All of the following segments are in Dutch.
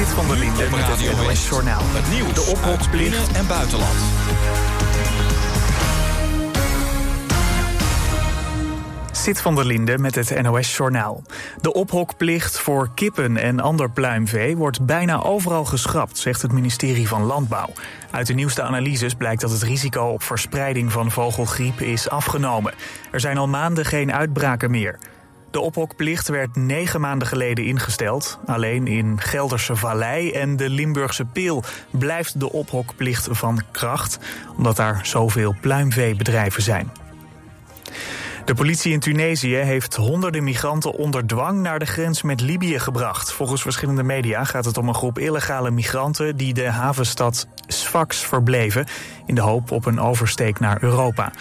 Zit van der Linde met het NOS Journaal. Het nieuws De ophokplicht en buitenland. Zit van der Linde met het NOS Journaal. De ophokplicht voor kippen en ander pluimvee wordt bijna overal geschrapt, zegt het ministerie van Landbouw. Uit de nieuwste analyses blijkt dat het risico op verspreiding van vogelgriep is afgenomen. Er zijn al maanden geen uitbraken meer. De ophokplicht werd negen maanden geleden ingesteld. Alleen in Gelderse Vallei en de Limburgse Peel blijft de ophokplicht van kracht, omdat daar zoveel pluimveebedrijven zijn. De politie in Tunesië heeft honderden migranten onder dwang naar de grens met Libië gebracht. Volgens verschillende media gaat het om een groep illegale migranten die de havenstad Sfax verbleven in de hoop op een oversteek naar Europa.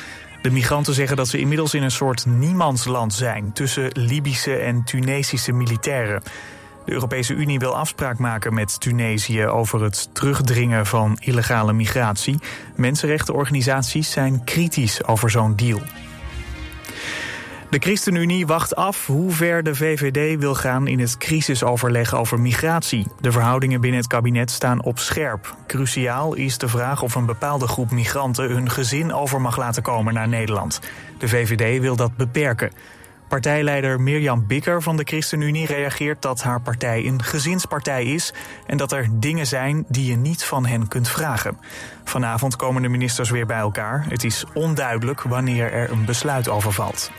De migranten zeggen dat ze inmiddels in een soort niemandsland zijn tussen Libische en Tunesische militairen. De Europese Unie wil afspraak maken met Tunesië over het terugdringen van illegale migratie. Mensenrechtenorganisaties zijn kritisch over zo'n deal. De ChristenUnie wacht af hoe ver de VVD wil gaan in het crisisoverleg over migratie. De verhoudingen binnen het kabinet staan op scherp. Cruciaal is de vraag of een bepaalde groep migranten hun gezin over mag laten komen naar Nederland. De VVD wil dat beperken. Partijleider Mirjam Bikker van de ChristenUnie reageert dat haar partij een gezinspartij is en dat er dingen zijn die je niet van hen kunt vragen. Vanavond komen de ministers weer bij elkaar. Het is onduidelijk wanneer er een besluit over valt.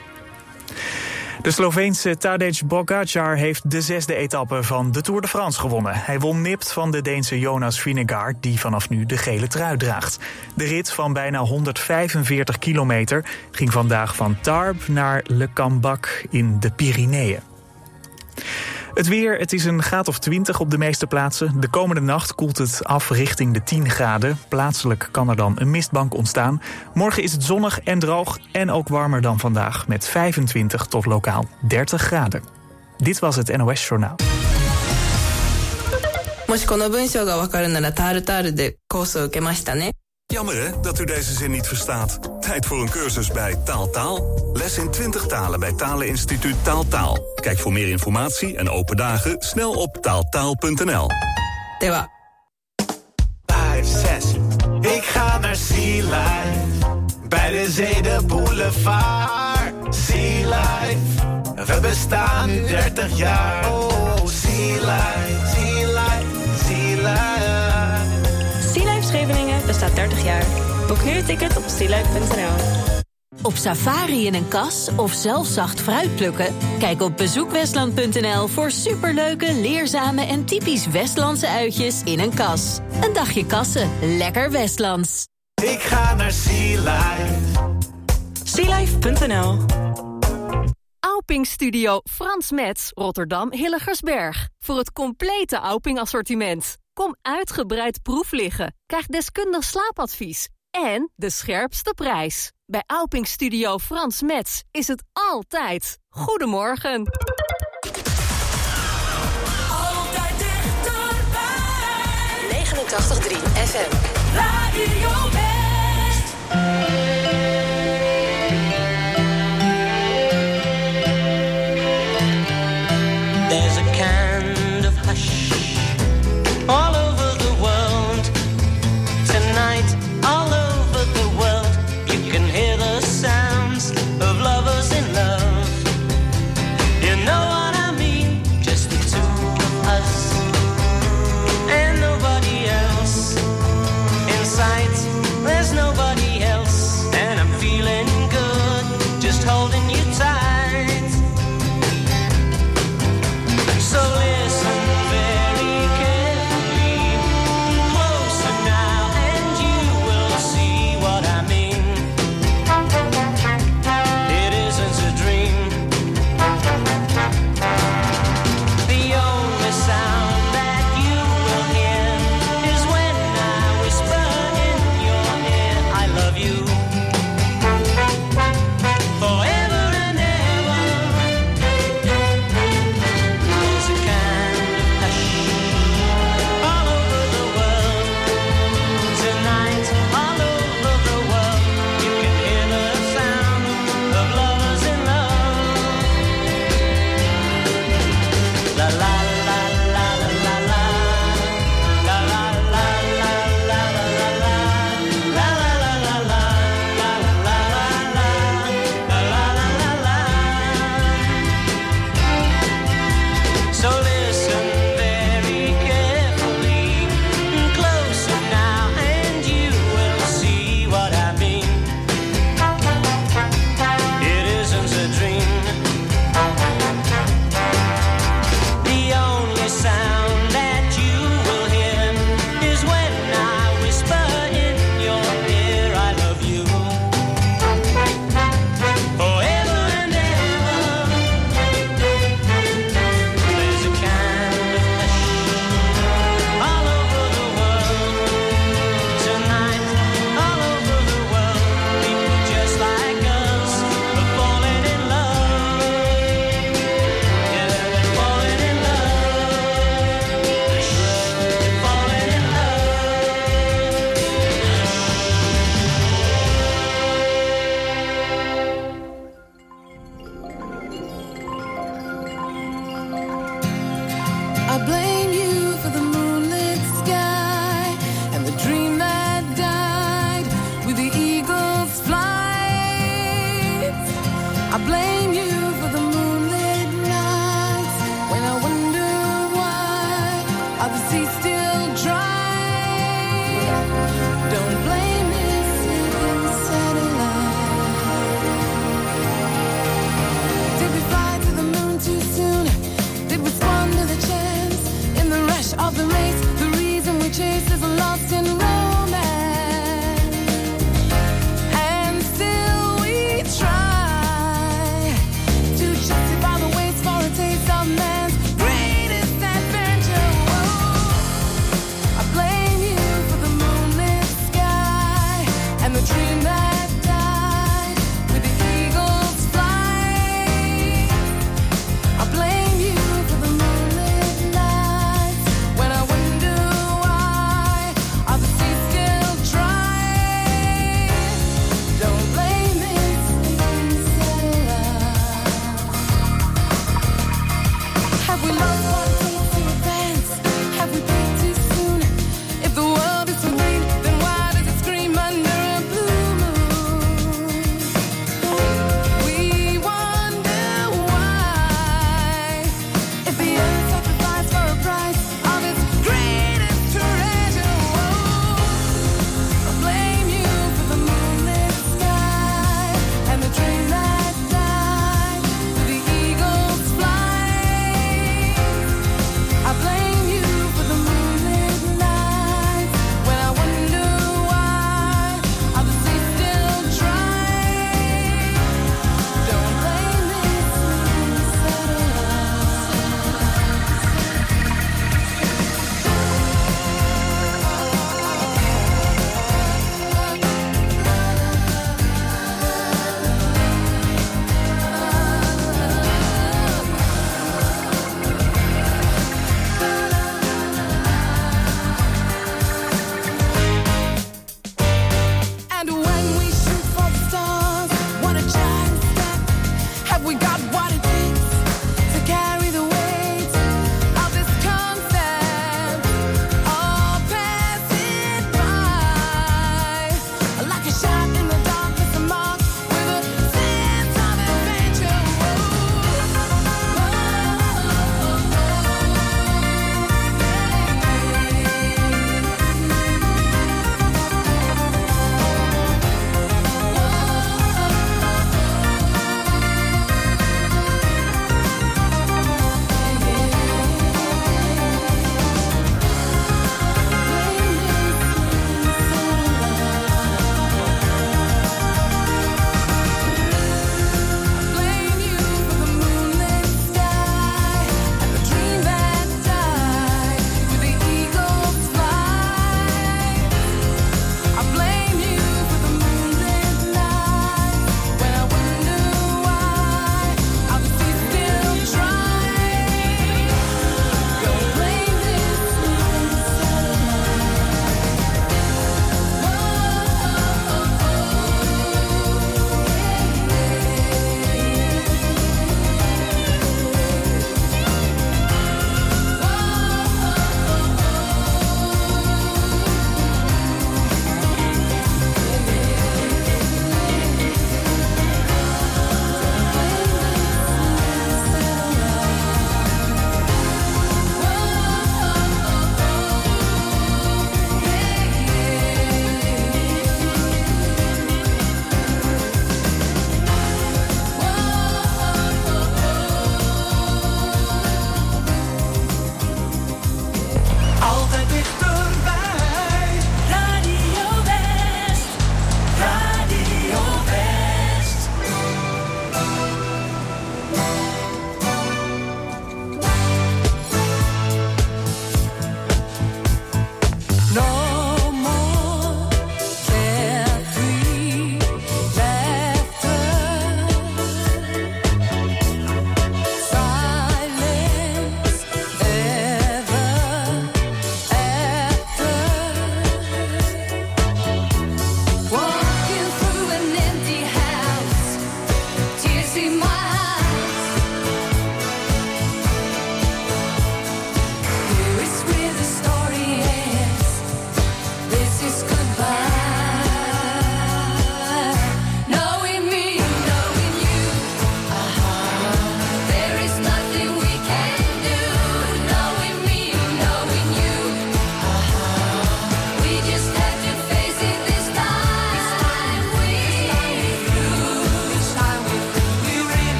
De Sloveense Tadej Pogacar heeft de zesde etappe van de Tour de France gewonnen. Hij won nipt van de Deense Jonas Vingegaard, die vanaf nu de gele trui draagt. De rit van bijna 145 kilometer ging vandaag van Tarbes naar Le Cambac in de Pyreneeën. Het weer, het is een graad of 20 op de meeste plaatsen. De komende nacht koelt het af richting de 10 graden. Plaatselijk kan er dan een mistbank ontstaan. Morgen is het zonnig en droog en ook warmer dan vandaag... met 25 tot lokaal 30 graden. Dit was het NOS Journaal. もしこの文章がわかるならタールタールでコースを受けましたね。 Jammer hè, dat u deze zin niet verstaat. Tijd voor een cursus bij Taaltaal. Les in 20 talen bij Taleninstituut Taaltaal. Kijk voor meer informatie en open dagen snel op taaltaal.nl. では。5, 6. Ik ga naar Sea Life. Bij de zee de boulevard. Sea Life. We bestaan nu 30 jaar. Oh, Sea Life. Sea Life. Sea Life. Bestaat 30 jaar. Boek nu een ticket op sealife.nl. Op safari in een kas of zelf zacht fruit plukken? Kijk op bezoekwestland.nl voor superleuke, leerzame en typisch Westlandse uitjes in een kas. Een dagje kassen, lekker Westlands. Ik ga naar Sea Life. Sealife.nl Auping Studio Frans Metz, Rotterdam Hilligersberg. Voor het complete Auping assortiment. Kom uitgebreid proef liggen. Krijg deskundig slaapadvies. En de scherpste prijs. Bij Auping Studio Frans Metz is het altijd. Goedemorgen. Altijd dichterbij. 89.3 FM. Radio West.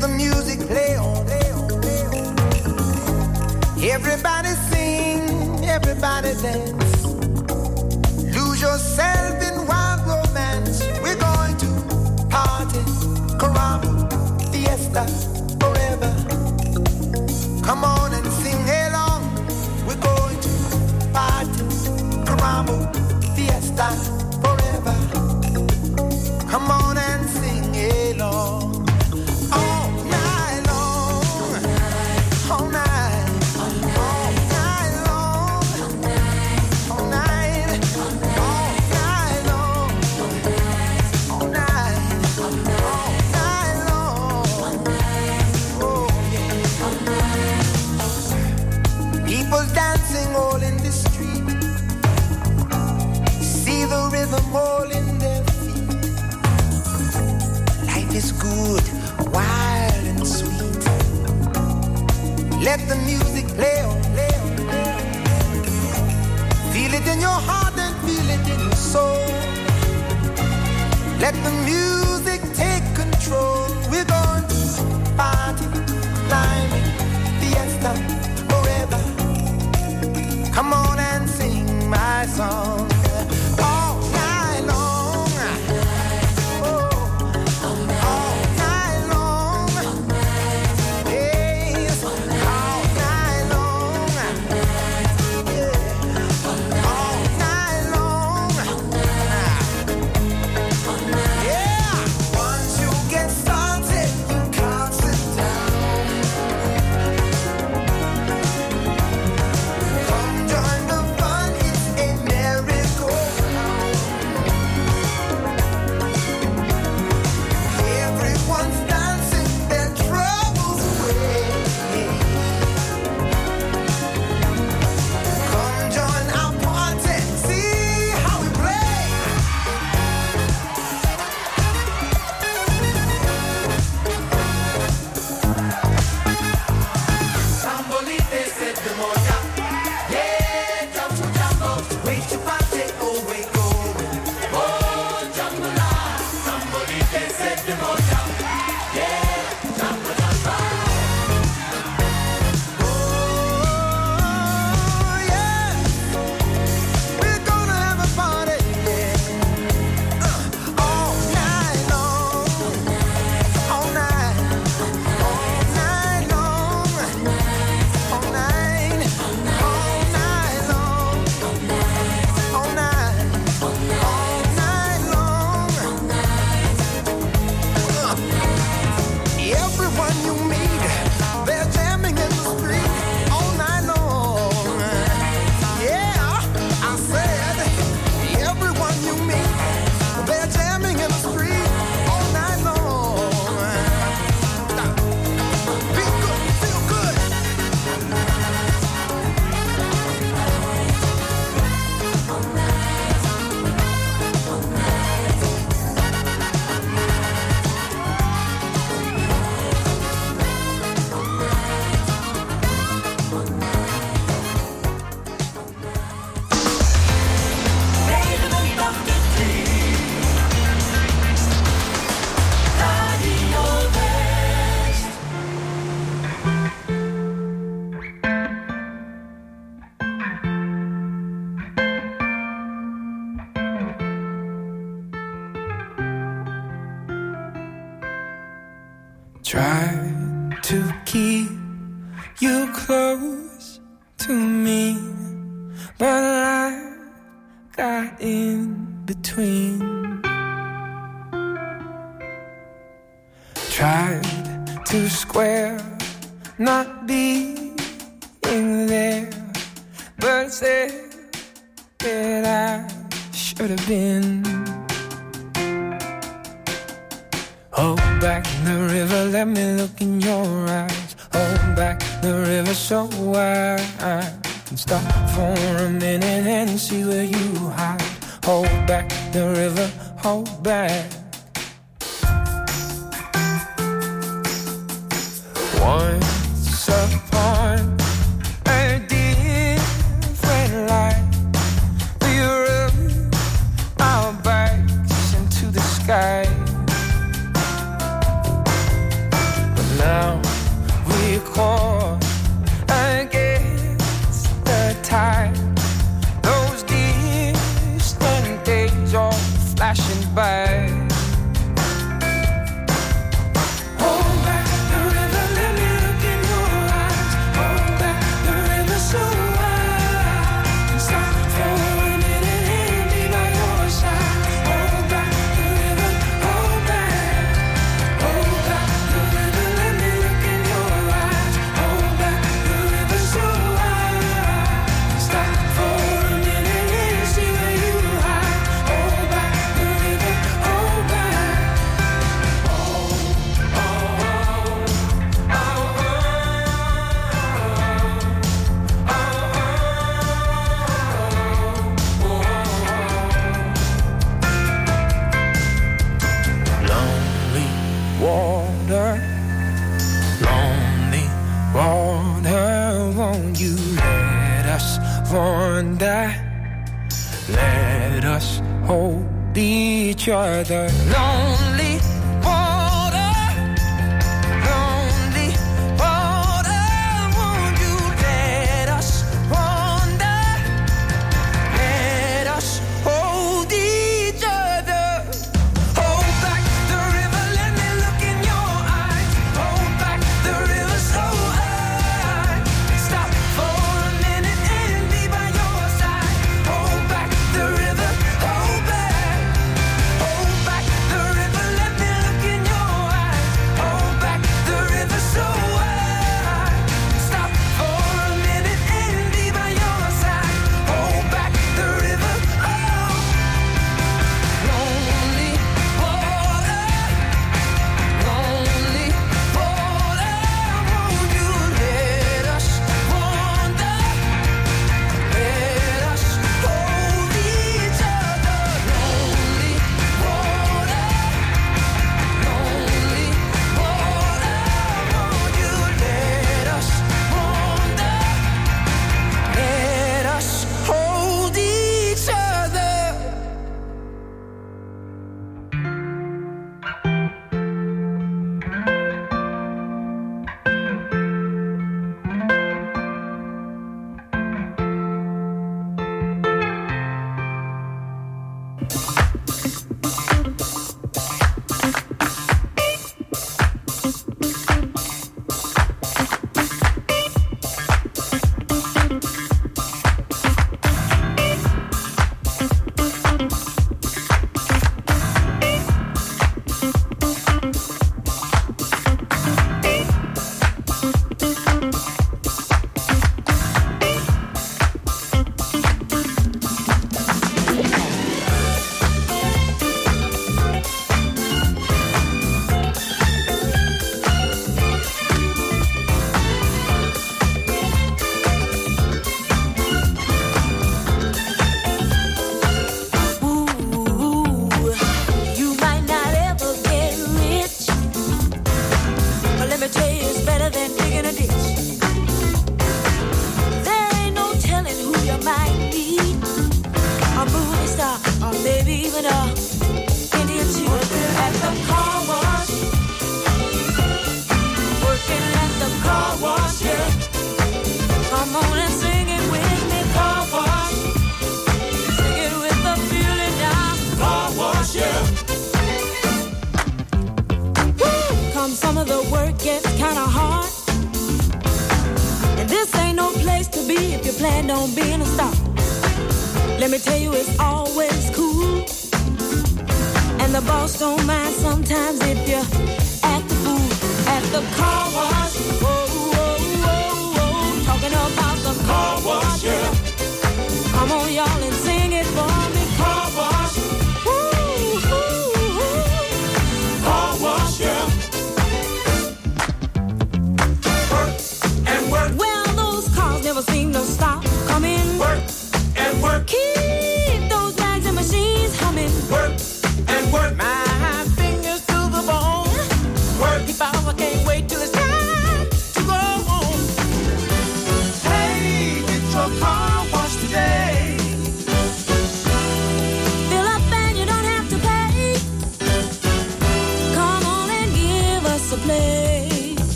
the music play on. Everybody sing, everybody dance. Lose yourself in wild romance. We're going to party, caramba, fiesta. Let the music take control. We're going to party, climbing, fiesta forever. Come on and sing my song.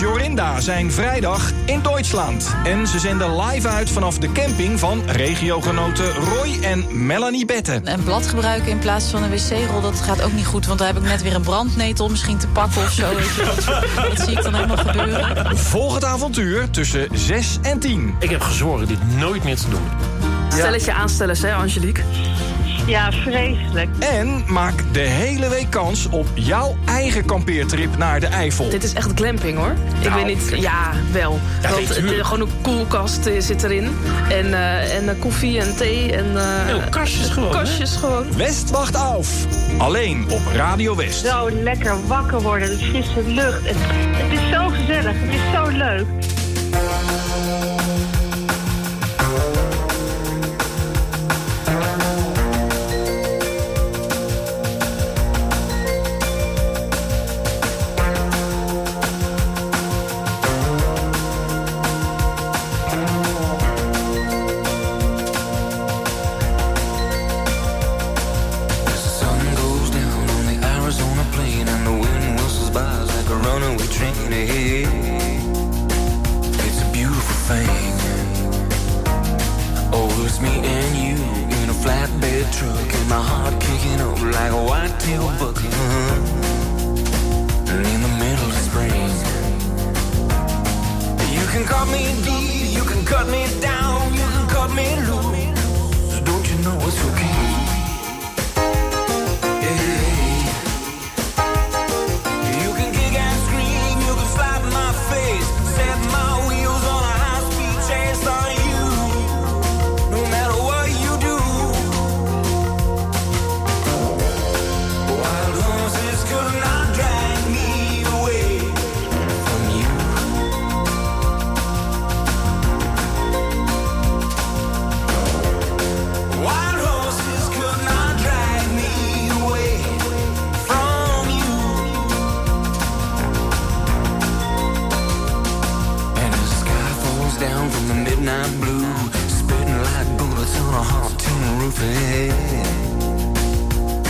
Jorinda zijn vrijdag in Duitsland. En ze zenden live uit vanaf de camping van regiogenoten Roy en Melanie Betten. Een blad gebruiken in plaats van een wc-rol, dat gaat ook niet goed. Want daar heb ik net weer een brandnetel misschien te pakken of zo. Weet je, dat, dat zie ik dan helemaal gebeuren. Volg het avontuur tussen 6 en 10. Ik heb gezworen dit nooit meer te doen. Stelletje aanstellers, hè, Angelique? Ja, vreselijk. En maak de hele week kans op jouw eigen kampeertrip naar de Eifel. Dit is echt glamping, hoor. ik Nou, weet niet... Ja, wel. Ja, Want eh, gewoon een koelkast eh, zit erin. En, eh, en koffie en thee. En, eh, Oh, kastjes gewoon, hè? Kastjes gewoon. West wacht af. Alleen op Radio West. Zo lekker wakker worden, de frisse lucht. Het, het is zo gezellig, het is zo leuk.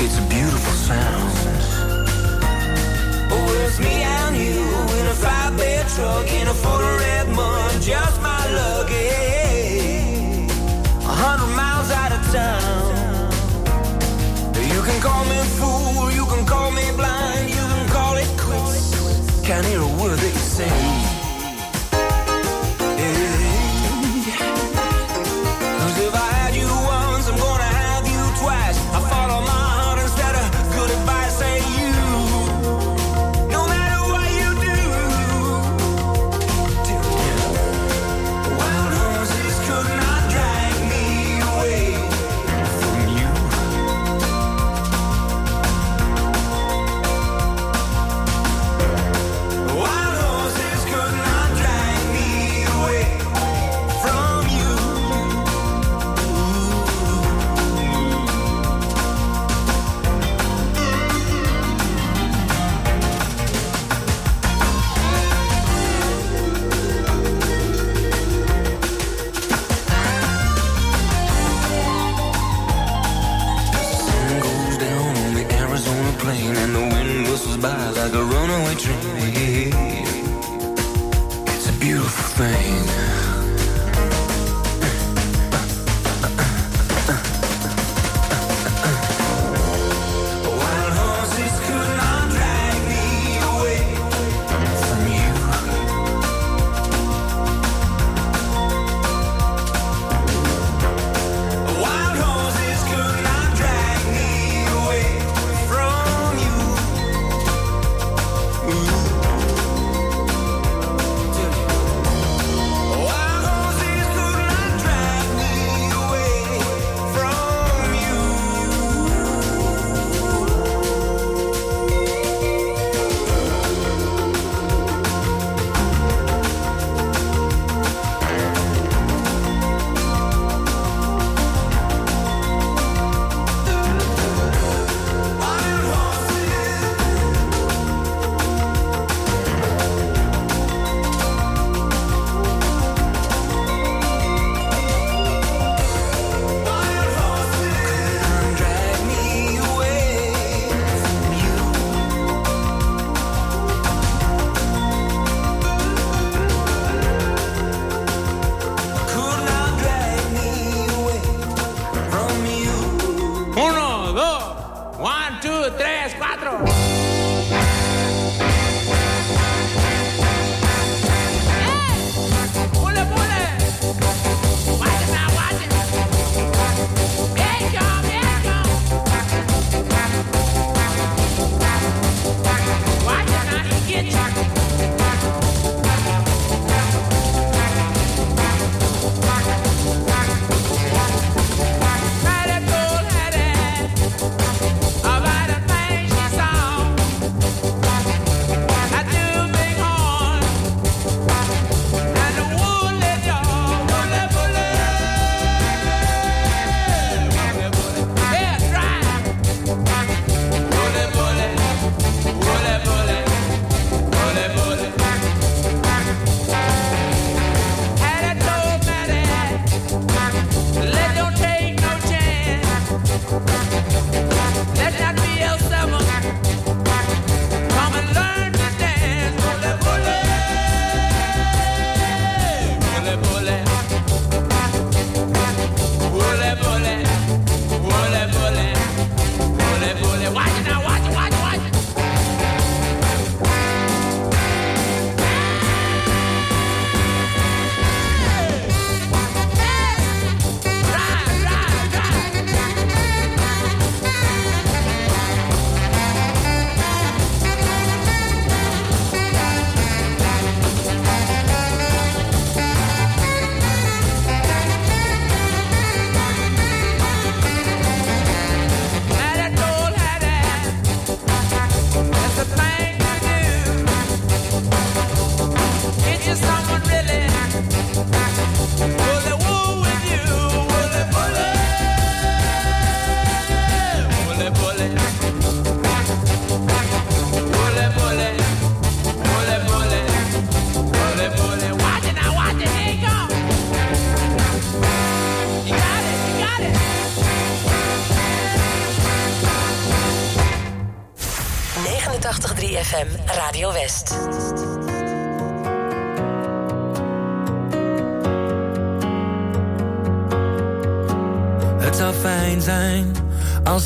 It's a beautiful sound. Oh, it's me and you in a five-bed truck in a 40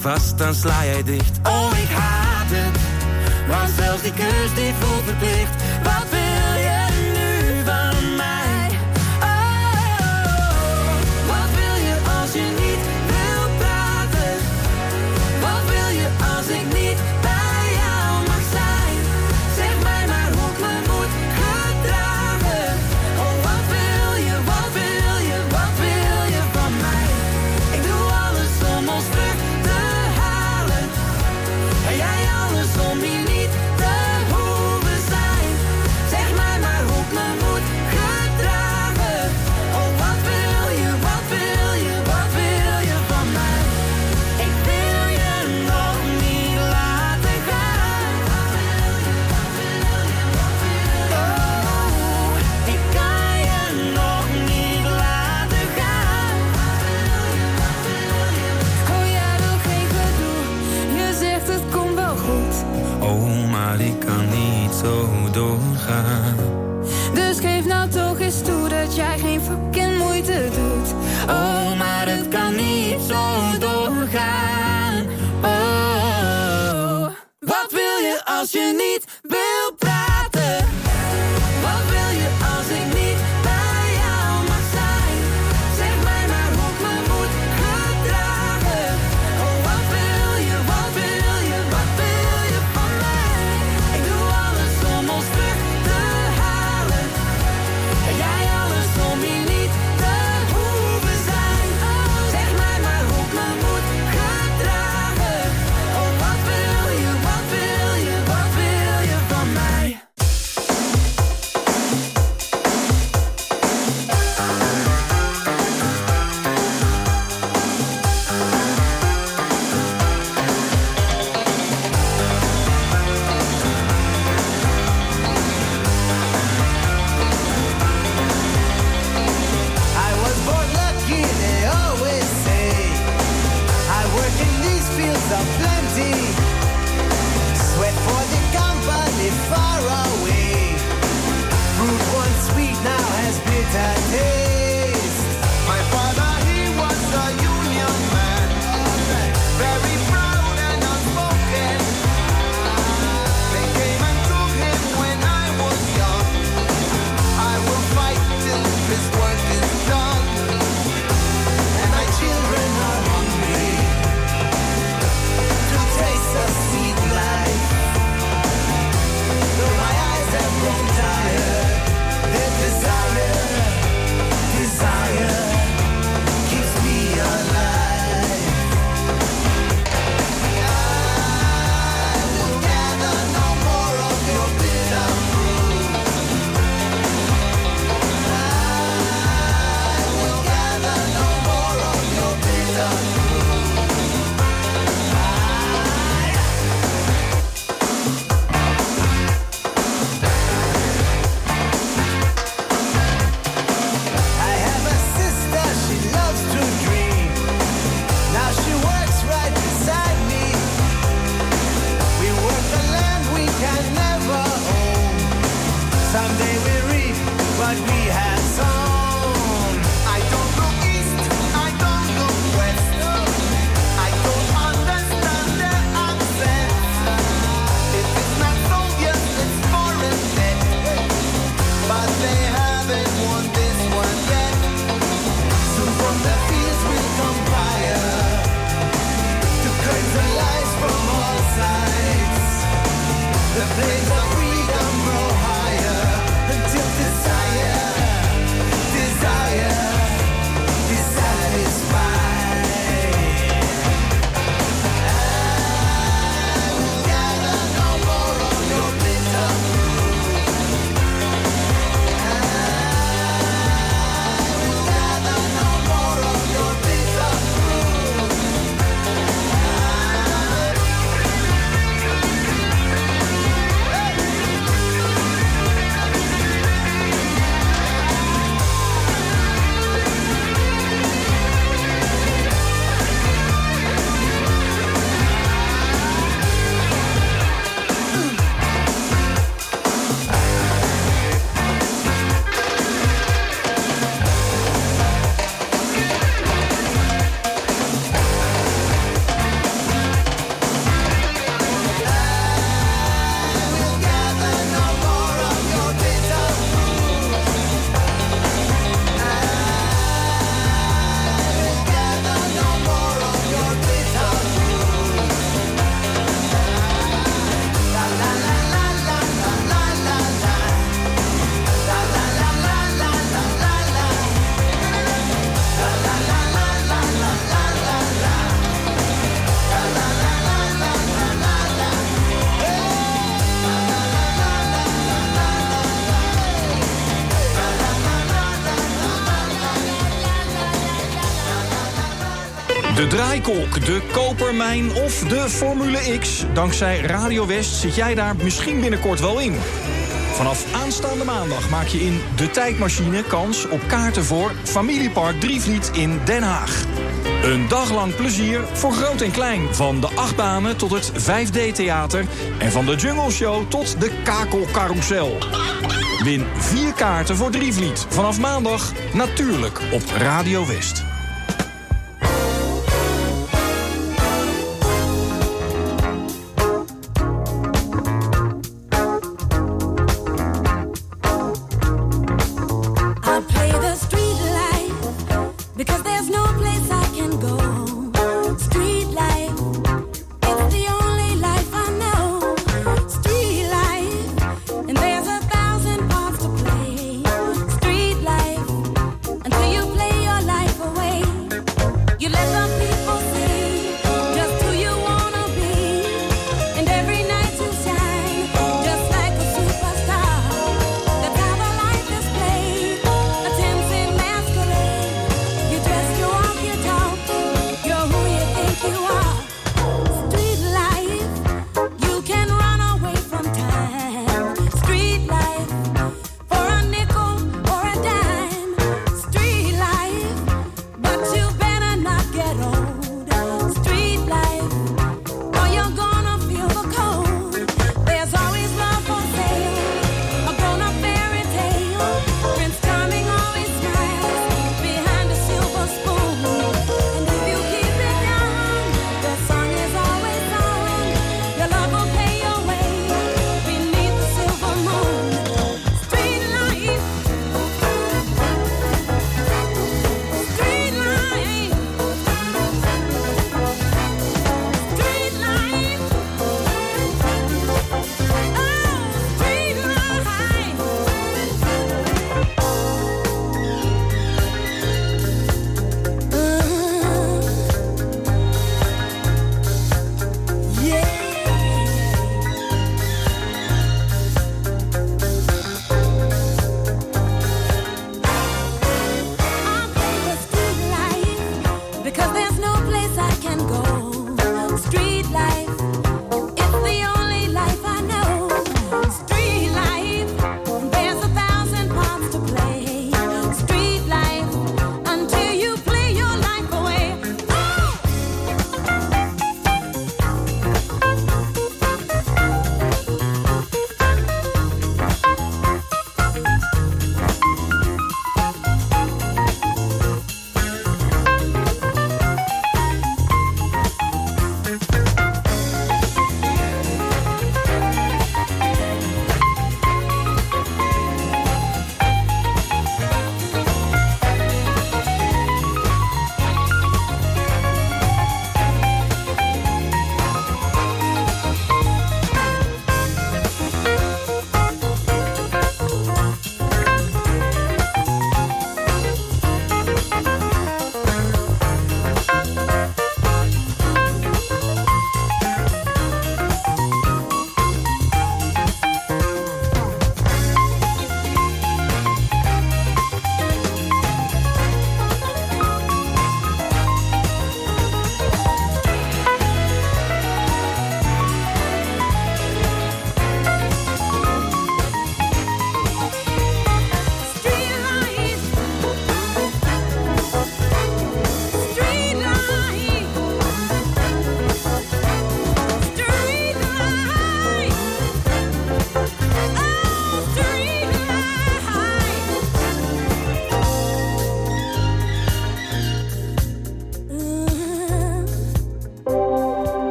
vast, dan sla jij dicht. Oh, ik haat het, want zelfs die keus die voelt verplicht. Wat wil ik kan niet zo doorgaan. Dus geef nou toch eens toe dat jij geen fucking moeite doet. Oh, maar het kan niet zo doorgaan. Oh, wat wil je als je niet desire. draaikolk, de kopermijn of de Formule X. Dankzij Radio West zit jij daar misschien binnenkort wel in. Vanaf aanstaande maandag maak je in De Tijdmachine kans op kaarten voor Familiepark Drievliet in Den Haag. Een daglang plezier voor groot en klein. Van de achtbanen tot het 5D-theater. En van de Jungle Show tot de kakelcarousel. Win vier kaarten voor Drievliet. Vanaf maandag natuurlijk op Radio West.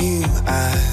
you I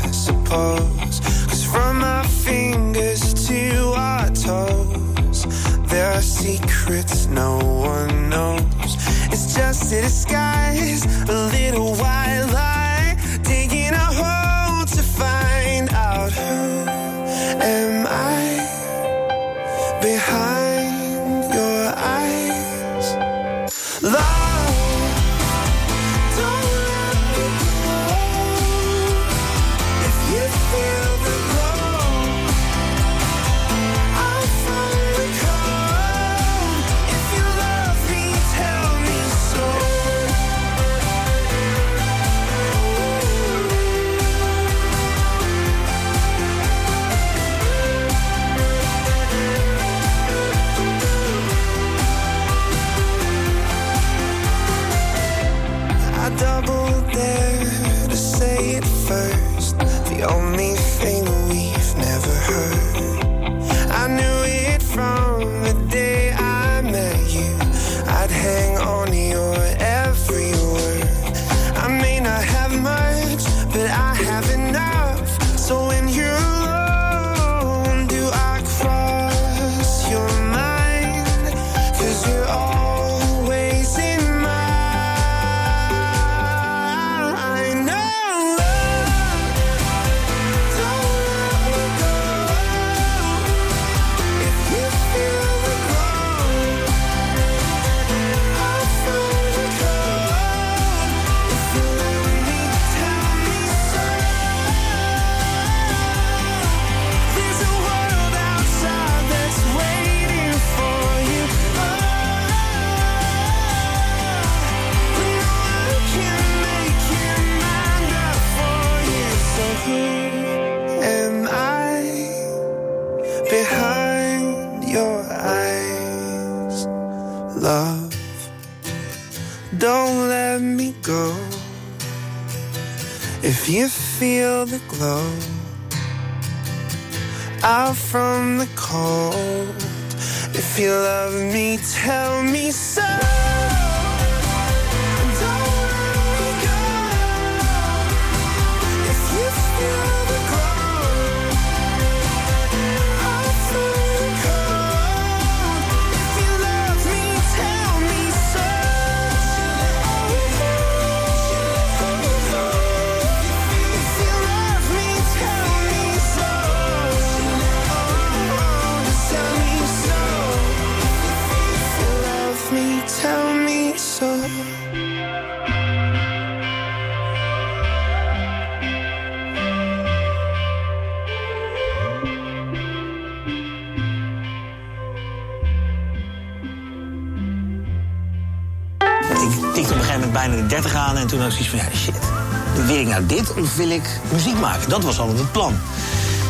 en toen had ik zoiets van, ja shit. Wil ik nou dit of wil ik muziek maken? Dat was altijd het plan.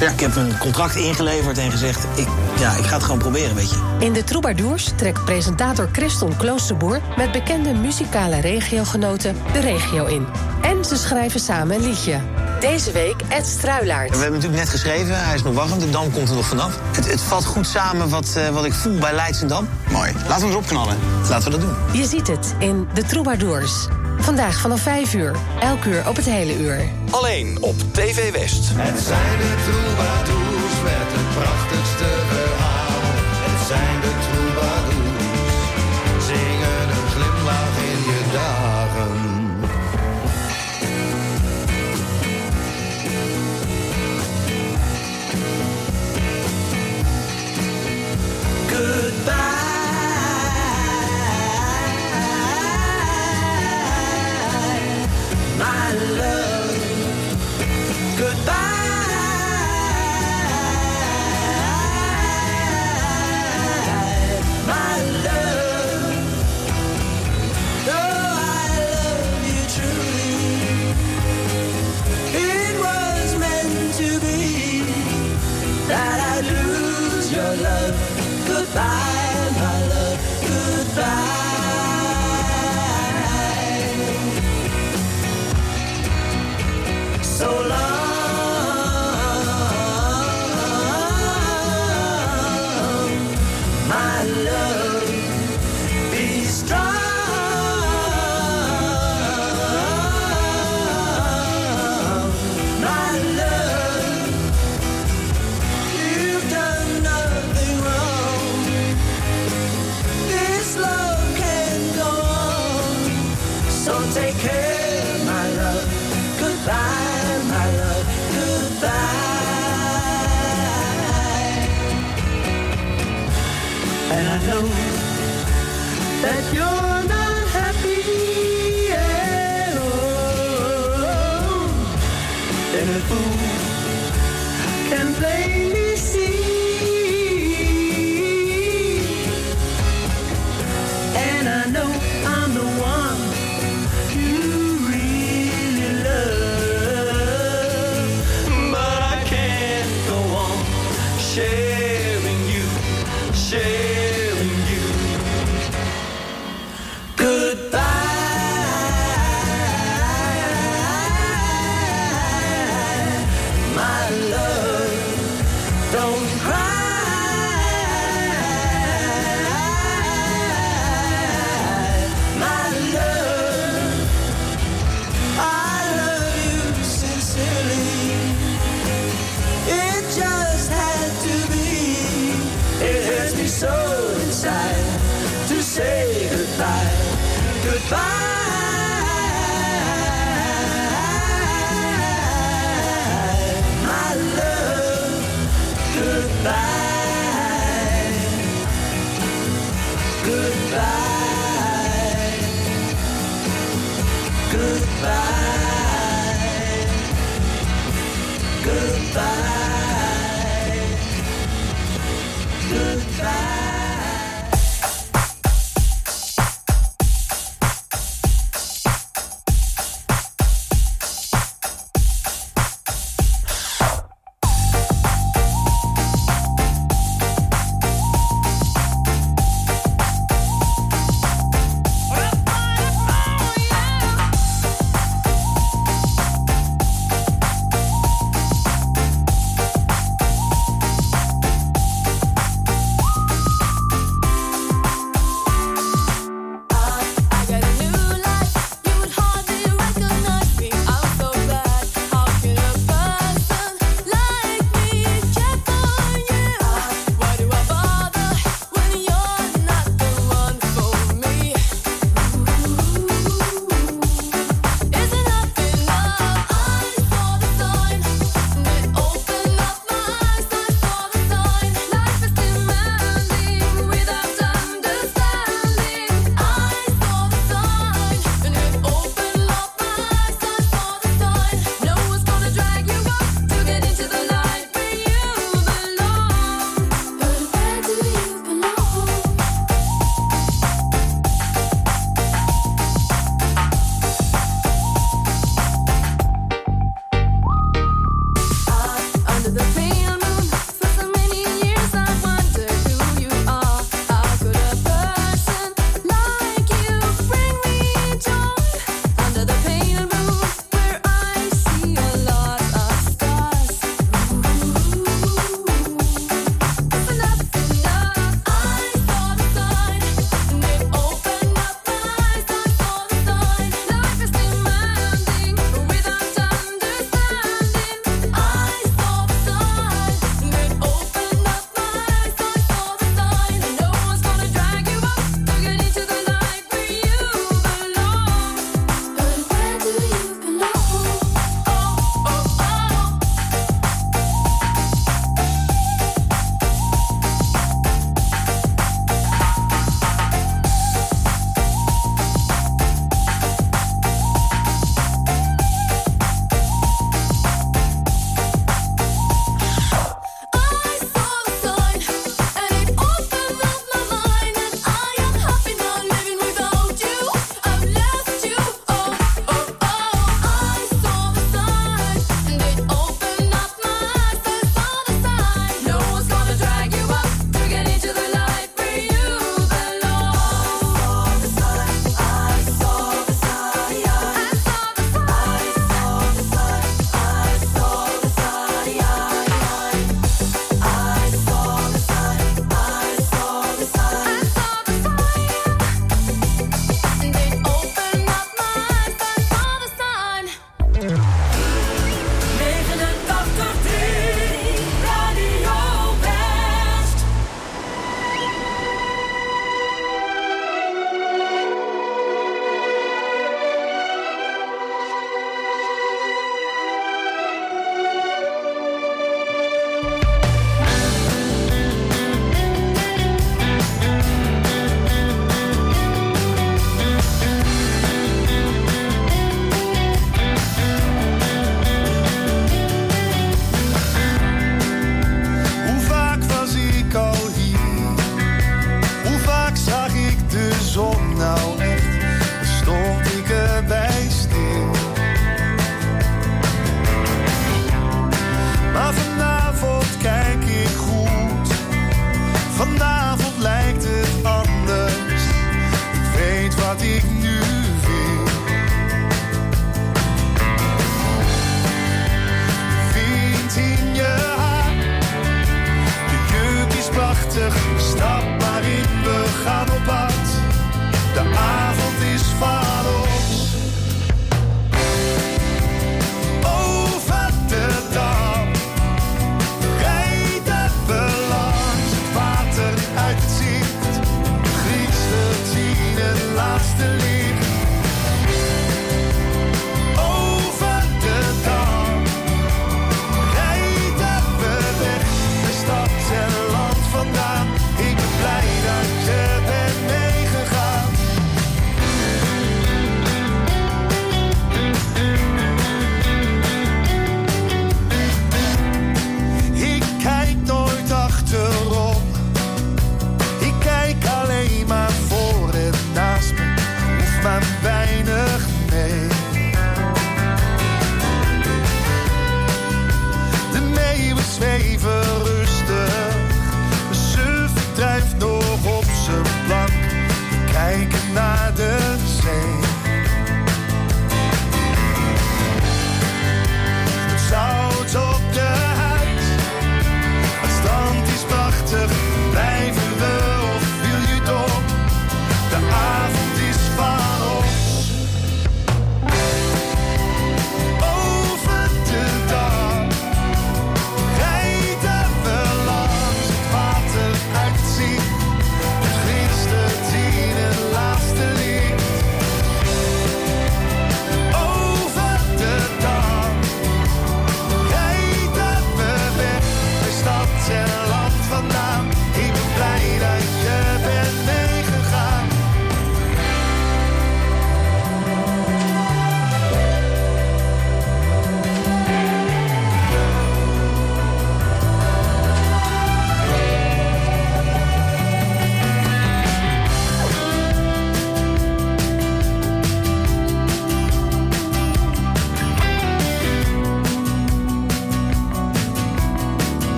Ik heb een contract ingeleverd en gezegd, ik, ja, ik ga het gewoon proberen, weet je. In de Troubadours trekt presentator Christon Kloosterboer... met bekende muzikale regiogenoten de regio in. En ze schrijven samen een liedje. Deze week Ed Struilaert. We hebben natuurlijk net geschreven, hij is nog wachtend, de Dam komt er nog vanaf. Het, het valt goed samen wat, eh, wat ik voel bij Leidsendam. Mooi, laten we erop knallen. Laten we dat doen. Je ziet het in de Troubadours. Vandaag vanaf 5 uur. Elk uur op het hele uur. Alleen op TV West. Het zijn de troubadours met het prachtigste Goodbye, my love. Goodbye. And I know that you're not happy at all. And a fool can blame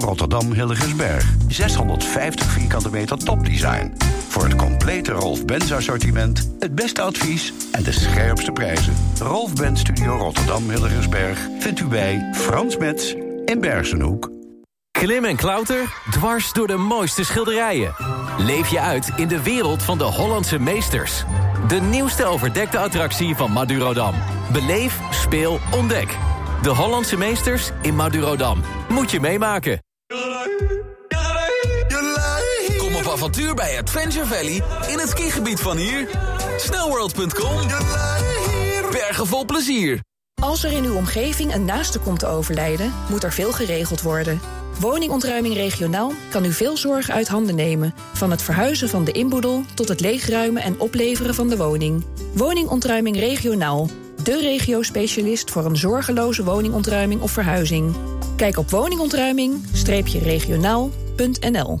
Rotterdam Hilligensberg. 650 vierkante meter topdesign. Voor het complete Rolf Benz assortiment, het beste advies en de scherpste prijzen. Rolf Benz Studio Rotterdam Hilligensberg vindt u bij Frans Metz in Bergenhoek. Klim en klauter, dwars door de mooiste schilderijen. Leef je uit in de wereld van de Hollandse meesters. De nieuwste overdekte attractie van Madurodam. Beleef, speel, ontdek. De Hollandse meesters in Madurodam. Moet je meemaken. Avontuur bij Adventure Valley in het skigebied van hier. Snowworld.com. Bergen vol plezier. Als er in uw omgeving een naaste komt te overlijden, moet er veel geregeld worden. Woningontruiming regionaal kan u veel zorg uit handen nemen. Van het verhuizen van de inboedel tot het leegruimen en opleveren van de woning. Woningontruiming regionaal. De regio-specialist voor een zorgeloze woningontruiming of verhuizing. Kijk op woningontruiming-regionaal.nl